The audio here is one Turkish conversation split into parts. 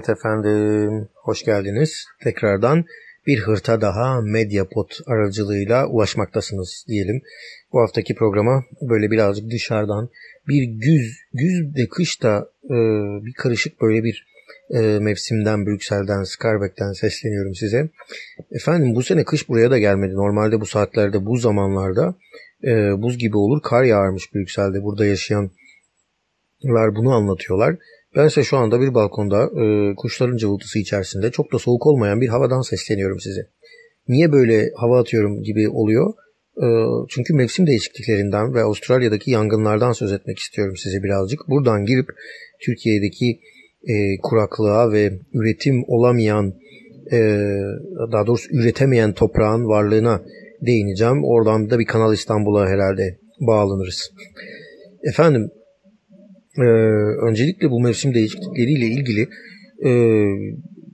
Evet efendim, hoş geldiniz. Tekrardan bir hırta daha Mediapod aracılığıyla ulaşmaktasınız diyelim. Bu haftaki programa böyle birazcık dışarıdan bir güz, güz de kış da e, bir karışık böyle bir e, mevsimden, Brüksel'den, Skarbek'ten sesleniyorum size. Efendim bu sene kış buraya da gelmedi. Normalde bu saatlerde, bu zamanlarda e, buz gibi olur, kar yağarmış Brüksel'de. Burada yaşayanlar bunu anlatıyorlar. Ben ise şu anda bir balkonda e, kuşların cıvıltısı içerisinde çok da soğuk olmayan bir havadan sesleniyorum size. Niye böyle hava atıyorum gibi oluyor? E, çünkü mevsim değişikliklerinden ve Avustralya'daki yangınlardan söz etmek istiyorum size birazcık. Buradan girip Türkiye'deki e, kuraklığa ve üretim olamayan, e, daha doğrusu üretemeyen toprağın varlığına değineceğim. Oradan da bir Kanal İstanbul'a herhalde bağlanırız. Efendim ee, öncelikle bu mevsim değişiklikleriyle ilgili e,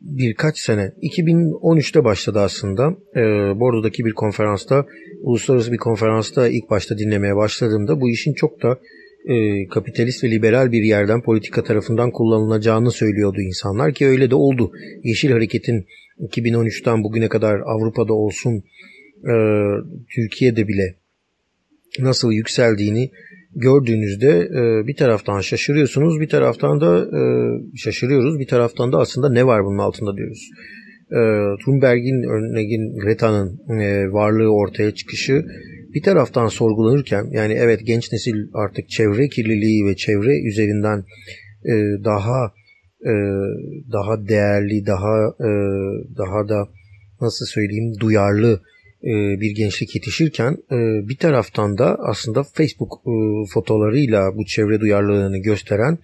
birkaç sene 2013'te başladı aslında e, Bordo'daki bir konferansta uluslararası bir konferansta ilk başta dinlemeye başladığımda bu işin çok da e, kapitalist ve liberal bir yerden politika tarafından kullanılacağını söylüyordu insanlar ki öyle de oldu. Yeşil Hareket'in 2013'ten bugüne kadar Avrupa'da olsun Türkiye'de bile nasıl yükseldiğini gördüğünüzde e, bir taraftan şaşırıyorsunuz, bir taraftan da e, şaşırıyoruz, bir taraftan da aslında ne var bunun altında diyoruz. E, Thunberg'in, örneğin Greta'nın e, varlığı ortaya çıkışı bir taraftan sorgulanırken yani evet genç nesil artık çevre kirliliği ve çevre üzerinden daha daha değerli, daha daha da nasıl söyleyeyim duyarlı bir gençlik yetişirken e, bir taraftan da aslında Facebook e, fotolarıyla bu çevre duyarlılığını gösteren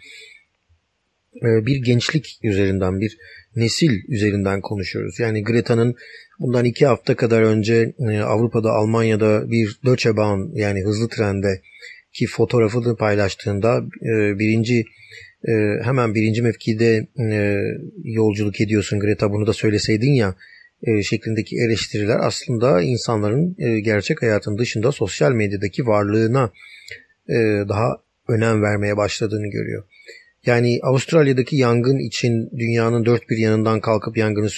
bir gençlik üzerinden bir nesil üzerinden konuşuyoruz. Yani Greta'nın bundan iki hafta kadar önce Avrupa'da Almanya'da bir Deutsche yani hızlı trende ki fotoğrafını paylaştığında birinci hemen birinci mevkide yolculuk ediyorsun Greta bunu da söyleseydin ya e, şeklindeki eleştiriler aslında insanların e, gerçek hayatın dışında sosyal medyadaki varlığına e, daha önem vermeye başladığını görüyor. Yani Avustralya'daki yangın için dünyanın dört bir yanından kalkıp yangını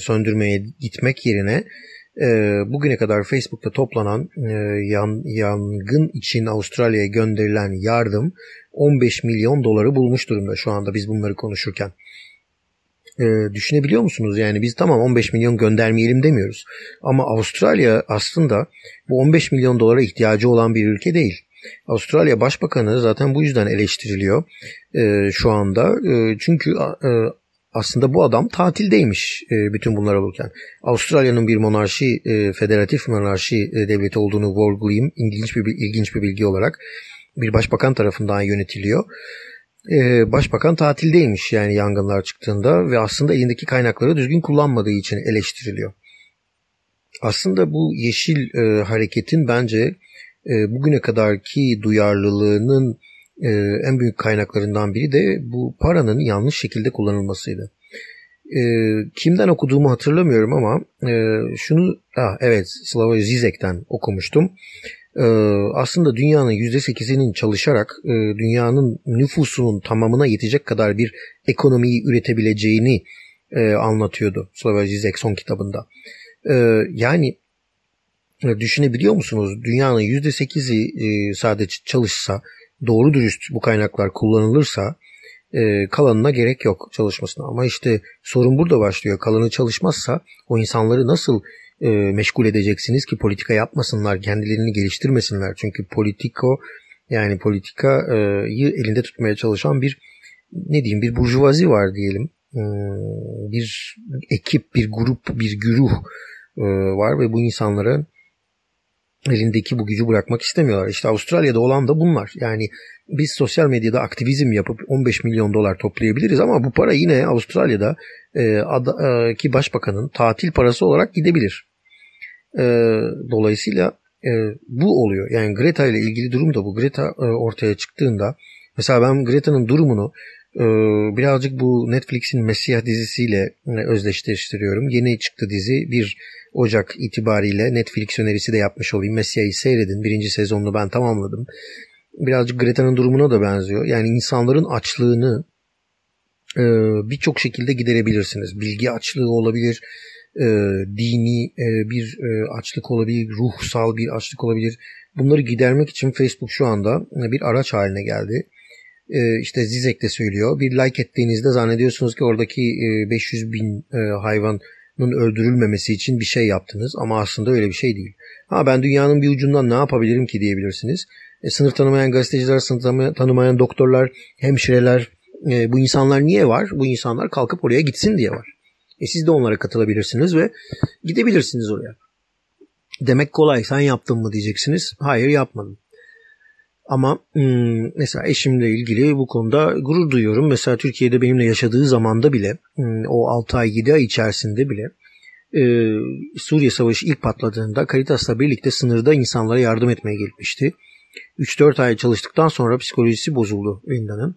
söndürmeye gitmek yerine bugüne kadar Facebook'ta toplanan yangın için Avustralya'ya gönderilen yardım 15 milyon doları bulmuş durumda şu anda biz bunları konuşurken e, düşünebiliyor musunuz? Yani biz tamam 15 milyon göndermeyelim demiyoruz. Ama Avustralya aslında bu 15 milyon dolara ihtiyacı olan bir ülke değil. Avustralya Başbakanı zaten bu yüzden eleştiriliyor e, şu anda. E, çünkü e, aslında bu adam tatildeymiş e, bütün bunlar olurken. Avustralya'nın bir monarşi, e, federatif monarşi e, devleti olduğunu vurgulayayım. İlginç bir ilginç bir bilgi olarak bir başbakan tarafından yönetiliyor e, başbakan tatildeymiş yani yangınlar çıktığında ve aslında elindeki kaynakları düzgün kullanmadığı için eleştiriliyor. Aslında bu yeşil e, hareketin bence e, bugüne kadarki duyarlılığının e, en büyük kaynaklarından biri de bu paranın yanlış şekilde kullanılmasıydı. E, kimden okuduğumu hatırlamıyorum ama e, şunu ah, evet Slavoj Zizek'ten okumuştum. Ee, aslında dünyanın %8'inin çalışarak e, dünyanın nüfusunun tamamına yetecek kadar bir ekonomiyi üretebileceğini e, anlatıyordu Slavoj Zizek son kitabında. Ee, yani e, düşünebiliyor musunuz? Dünyanın %8'i sadece çalışsa, doğru dürüst bu kaynaklar kullanılırsa kalanına gerek yok çalışmasına. Ama işte sorun burada başlıyor. Kalanı çalışmazsa o insanları nasıl e, meşgul edeceksiniz ki politika yapmasınlar, kendilerini geliştirmesinler. Çünkü politiko yani politikayı elinde tutmaya çalışan bir ne diyeyim bir burjuvazi var diyelim. E, bir ekip, bir grup, bir güruh e, var ve bu insanlara elindeki bu gücü bırakmak istemiyorlar. İşte Avustralya'da olan da bunlar. Yani biz sosyal medyada aktivizm yapıp 15 milyon dolar toplayabiliriz ama bu para yine Avustralya'da e, ada, e, ki başbakanın tatil parası olarak gidebilir. E, dolayısıyla e, bu oluyor. Yani Greta ile ilgili durum da bu. Greta e, ortaya çıktığında mesela ben Greta'nın durumunu birazcık bu Netflix'in Mesih dizisiyle e, özdeşleştiriyorum. Yeni çıktı dizi 1 Ocak itibariyle Netflix önerisi de yapmış olayım. Mesih'i seyredin. Birinci sezonunu ben tamamladım. Birazcık Greta'nın durumuna da benziyor. Yani insanların açlığını birçok şekilde giderebilirsiniz. Bilgi açlığı olabilir, e, dini e, bir e, açlık olabilir, ruhsal bir açlık olabilir. Bunları gidermek için Facebook şu anda bir araç haline geldi. E, işte Zizek de söylüyor. Bir like ettiğinizde zannediyorsunuz ki oradaki e, 500 bin e, hayvanın öldürülmemesi için bir şey yaptınız ama aslında öyle bir şey değil. Ha ben dünyanın bir ucundan ne yapabilirim ki diyebilirsiniz. E, sınır tanımayan gazeteciler, sınır tanımayan doktorlar, hemşireler, e, bu insanlar niye var? Bu insanlar kalkıp oraya gitsin diye var. E siz de onlara katılabilirsiniz ve gidebilirsiniz oraya. Demek kolay sen yaptın mı diyeceksiniz. Hayır yapmadım. Ama mesela eşimle ilgili bu konuda gurur duyuyorum. Mesela Türkiye'de benimle yaşadığı zamanda bile o 6 ay 7 ay içerisinde bile Suriye Savaşı ilk patladığında Caritas'la birlikte sınırda insanlara yardım etmeye gitmişti. 3-4 ay çalıştıktan sonra psikolojisi bozuldu Linda'nın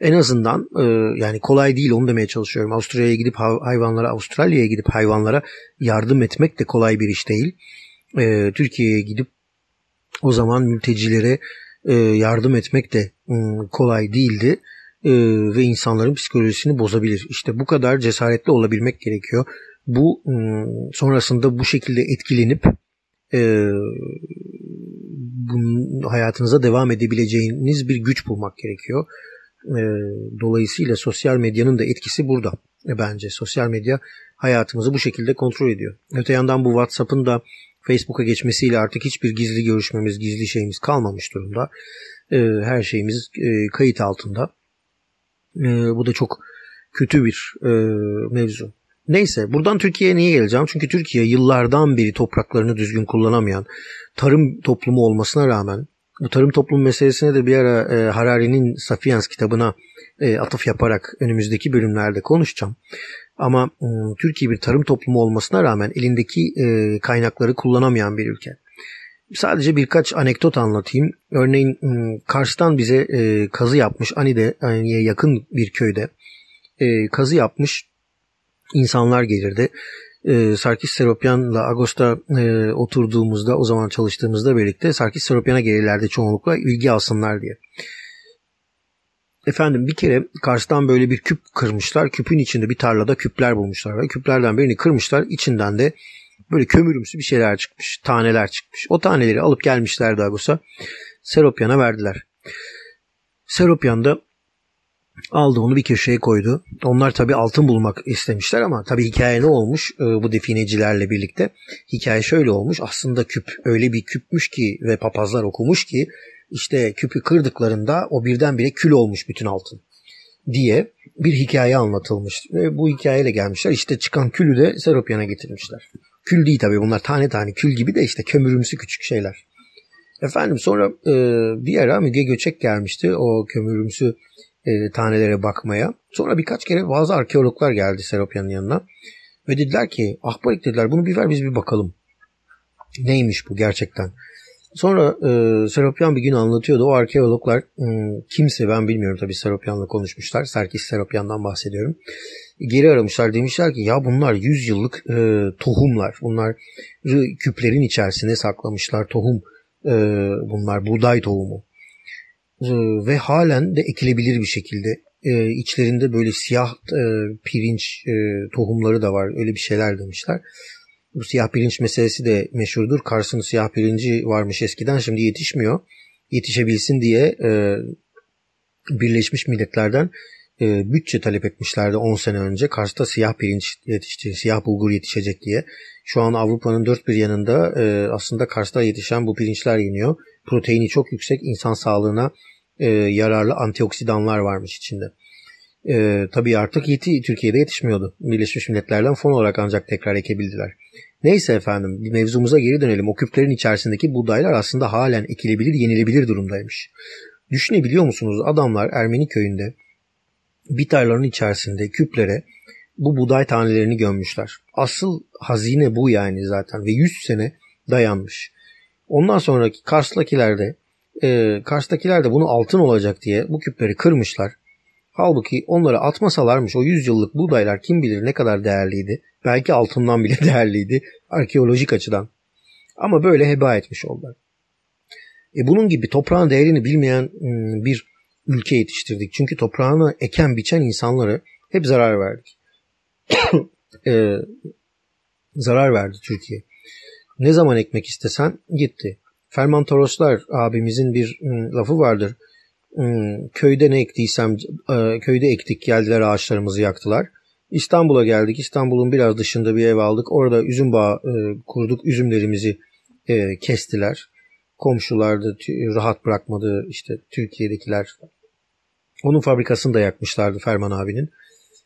en azından yani kolay değil onu demeye çalışıyorum. Avustralya'ya gidip hayvanlara, Avustralya'ya gidip hayvanlara yardım etmek de kolay bir iş değil. Türkiye'ye gidip o zaman mültecilere yardım etmek de e, kolay değildi. E, ve insanların psikolojisini bozabilir. İşte bu kadar cesaretli olabilmek gerekiyor. Bu e, sonrasında bu şekilde etkilenip e, bunun hayatınıza devam edebileceğiniz bir güç bulmak gerekiyor. E, dolayısıyla sosyal medyanın da etkisi burada e, bence. Sosyal medya hayatımızı bu şekilde kontrol ediyor. Öte yandan bu WhatsApp'ın da Facebook'a geçmesiyle artık hiçbir gizli görüşmemiz, gizli şeyimiz kalmamış durumda. E, her şeyimiz e, kayıt altında. E, bu da çok kötü bir e, mevzu. Neyse buradan Türkiye'ye niye geleceğim? Çünkü Türkiye yıllardan beri topraklarını düzgün kullanamayan tarım toplumu olmasına rağmen bu tarım toplum meselesine de bir ara e, Harari'nin Sapiens kitabına e, atıf yaparak önümüzdeki bölümlerde konuşacağım. Ama e, Türkiye bir tarım toplumu olmasına rağmen elindeki e, kaynakları kullanamayan bir ülke. Sadece birkaç anekdot anlatayım. Örneğin e, Kars'tan bize kazı yapmış Ani'de Ani'ye yakın bir köyde kazı yapmış insanlar gelirdi Sarkis Seropyan'la Ağustos'ta oturduğumuzda o zaman çalıştığımızda birlikte Sarkis Seropyan'a gelirlerdi çoğunlukla ilgi alsınlar diye. Efendim bir kere Kars'tan böyle bir küp kırmışlar. Küpün içinde bir tarlada küpler bulmuşlar. Ve küplerden birini kırmışlar. İçinden de böyle kömürümsü bir şeyler çıkmış. Taneler çıkmış. O taneleri alıp gelmişler Dagos'a. Seropyan'a verdiler. Seropyan da aldı onu bir köşeye koydu. Onlar tabi altın bulmak istemişler ama tabi hikaye ne olmuş e, bu definecilerle birlikte? Hikaye şöyle olmuş aslında küp öyle bir küpmüş ki ve papazlar okumuş ki işte küpü kırdıklarında o birdenbire kül olmuş bütün altın diye bir hikaye anlatılmış. Ve bu hikayeyle gelmişler. İşte çıkan külü de Seropyan'a getirmişler. Kül değil tabi bunlar tane tane kül gibi de işte kömürümsü küçük şeyler. Efendim sonra e, bir ara Müge Göçek gelmişti. O kömürümsü e, tanelere bakmaya. Sonra birkaç kere bazı arkeologlar geldi Seropya'nın yanına. Ve dediler ki Ahbarik dediler bunu bir ver biz bir bakalım. Neymiş bu gerçekten? Sonra e, Seropyan bir gün anlatıyordu. O arkeologlar e, kimse ben bilmiyorum tabii Seropyan'la konuşmuşlar. Serkis Seropyan'dan bahsediyorum. Geri aramışlar demişler ki ya bunlar 100 yıllık e, tohumlar. Bunlar küplerin içerisine saklamışlar tohum. E, bunlar buğday tohumu. Ee, ve halen de ekilebilir bir şekilde. Ee, içlerinde böyle siyah e, pirinç e, tohumları da var. Öyle bir şeyler demişler. Bu siyah pirinç meselesi de meşhurdur. Kars'ın siyah pirinci varmış eskiden şimdi yetişmiyor. Yetişebilsin diye e, Birleşmiş Milletler'den e, bütçe talep etmişlerdi 10 sene önce. Kars'ta siyah pirinç yetişti, siyah bulgur yetişecek diye. Şu an Avrupa'nın dört bir yanında e, aslında Kars'ta yetişen bu pirinçler yeniyor. Proteini çok yüksek, insan sağlığına e, yararlı antioksidanlar varmış içinde. E, tabii artık yeti Türkiye'de yetişmiyordu. Birleşmiş Milletler'den fon olarak ancak tekrar ekebildiler. Neyse efendim mevzumuza geri dönelim. O küplerin içerisindeki buğdaylar aslında halen ekilebilir, yenilebilir durumdaymış. Düşünebiliyor musunuz adamlar Ermeni köyünde bir tarlanın içerisinde küplere bu buğday tanelerini gömmüşler. Asıl hazine bu yani zaten ve 100 sene dayanmış. Ondan sonraki Kars'takiler de e, Kars'takiler de bunu altın olacak diye bu küpleri kırmışlar. Halbuki onları atmasalarmış o 100 yıllık buğdaylar kim bilir ne kadar değerliydi. Belki altından bile değerliydi arkeolojik açıdan. Ama böyle heba etmiş oldular. E bunun gibi toprağın değerini bilmeyen ıı, bir ülke yetiştirdik. Çünkü toprağını eken biçen insanları hep zarar verdik. e, zarar verdi Türkiye. Ne zaman ekmek istesen gitti. Ferman Toroslar abimizin bir ım, lafı vardır. Im, köyde ne ektiysem e, köyde ektik geldiler ağaçlarımızı yaktılar. İstanbul'a geldik. İstanbul'un biraz dışında bir ev aldık. Orada üzüm bağı e, kurduk. Üzümlerimizi e, kestiler. Komşular da rahat bırakmadı işte Türkiye'dekiler. Onun fabrikasını da yakmışlardı Ferman abinin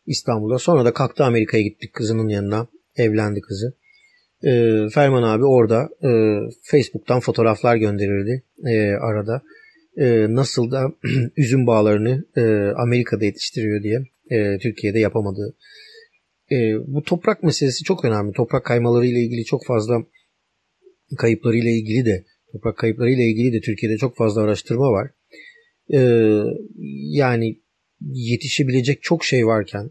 İstanbul'da. Sonra da kalktı Amerika'ya gittik kızının yanına. Evlendi kızı. Ferman abi orada Facebook'tan fotoğraflar gönderirdi arada. E, nasıl da üzüm bağlarını e, Amerika'da yetiştiriyor diye e, Türkiye'de yapamadığı. E, bu toprak meselesi çok önemli. Toprak kaymaları ile ilgili çok fazla kayıpları ile ilgili de toprak kayıpları ile ilgili de Türkiye'de çok fazla araştırma var. E, yani yetişebilecek çok şey varken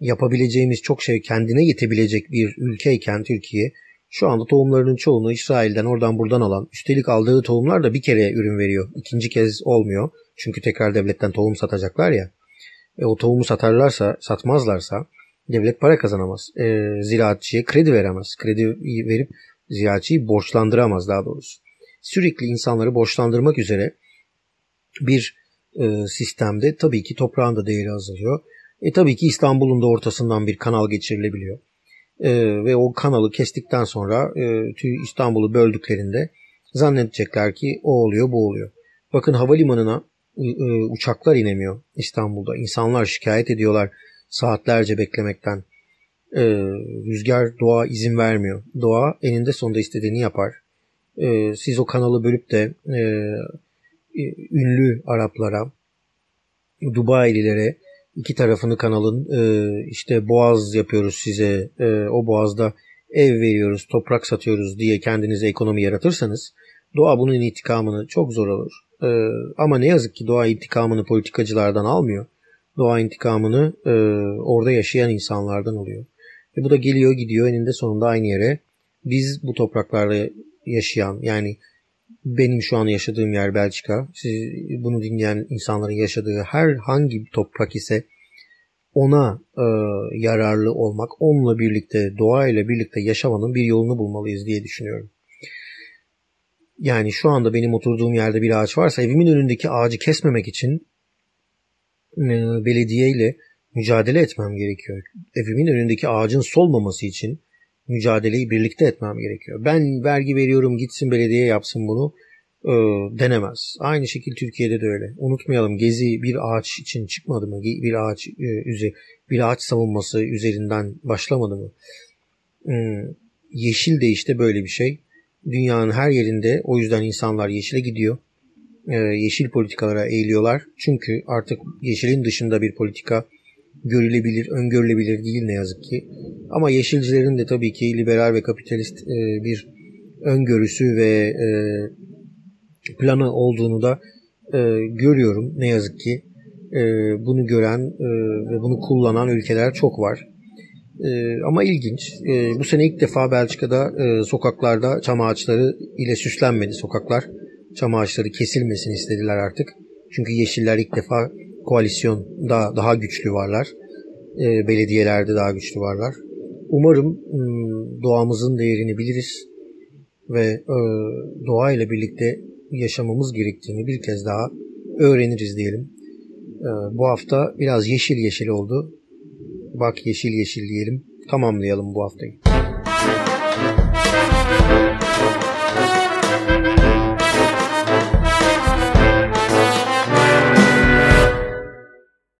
yapabileceğimiz çok şey kendine yetebilecek bir ülkeyken Türkiye şu anda tohumlarının çoğunu İsrail'den oradan buradan alan üstelik aldığı tohumlar da bir kere ürün veriyor. İkinci kez olmuyor. Çünkü tekrar devletten tohum satacaklar ya. E, o tohumu satarlarsa, satmazlarsa devlet para kazanamaz. E, ziraatçıya kredi veremez. Kredi verip ziraatçıyı borçlandıramaz daha doğrusu. Sürekli insanları borçlandırmak üzere bir e, sistemde tabii ki toprağın da değeri azalıyor. E tabii ki İstanbul'un da ortasından bir kanal geçirilebiliyor. E, ve o kanalı kestikten sonra e, İstanbul'u böldüklerinde zannedecekler ki o oluyor bu oluyor. Bakın havalimanına e, e, uçaklar inemiyor İstanbul'da. İnsanlar şikayet ediyorlar saatlerce beklemekten. E, rüzgar doğa izin vermiyor. Doğa eninde sonunda istediğini yapar. E, siz o kanalı bölüp de e, e ünlü Araplara, Dubai'lilere iki tarafını kanalın e, işte boğaz yapıyoruz size e, o boğazda ev veriyoruz toprak satıyoruz diye kendinize ekonomi yaratırsanız doğa bunun intikamını çok zor alır. E, ama ne yazık ki doğa intikamını politikacılardan almıyor. Doğa intikamını e, orada yaşayan insanlardan alıyor. Ve bu da geliyor gidiyor eninde sonunda aynı yere. Biz bu topraklarda yaşayan yani benim şu an yaşadığım yer Belçika. Siz bunu dinleyen insanların yaşadığı her hangi toprak ise ona e, yararlı olmak, onunla birlikte, doğayla birlikte yaşamanın bir yolunu bulmalıyız diye düşünüyorum. Yani şu anda benim oturduğum yerde bir ağaç varsa evimin önündeki ağacı kesmemek için e, belediye mücadele etmem gerekiyor. Evimin önündeki ağacın solmaması için mücadeleyi birlikte etmem gerekiyor. Ben vergi veriyorum gitsin belediye yapsın bunu e, denemez. Aynı şekilde Türkiye'de de öyle. Unutmayalım Gezi bir ağaç için çıkmadı mı? Bir ağaç e, bir ağaç savunması üzerinden başlamadı mı? E, yeşil de işte böyle bir şey. Dünyanın her yerinde o yüzden insanlar yeşile gidiyor. E, yeşil politikalara eğiliyorlar. Çünkü artık yeşilin dışında bir politika görülebilir, öngörülebilir değil ne yazık ki. Ama yeşilcilerin de tabii ki liberal ve kapitalist e, bir öngörüsü ve e, planı olduğunu da e, görüyorum ne yazık ki. Bunu gören ve bunu kullanan ülkeler çok var. Ama ilginç. Bu sene ilk defa Belçika'da sokaklarda çam ağaçları ile süslenmedi sokaklar. Çam ağaçları kesilmesini istediler artık. Çünkü yeşiller ilk defa koalisyonda daha güçlü varlar. E, belediyelerde daha güçlü varlar. Umarım ıı, doğamızın değerini biliriz ve e, doğayla birlikte yaşamamız gerektiğini bir kez daha öğreniriz diyelim. E, bu hafta biraz yeşil yeşil oldu. Bak yeşil yeşil diyelim. Tamamlayalım bu haftayı.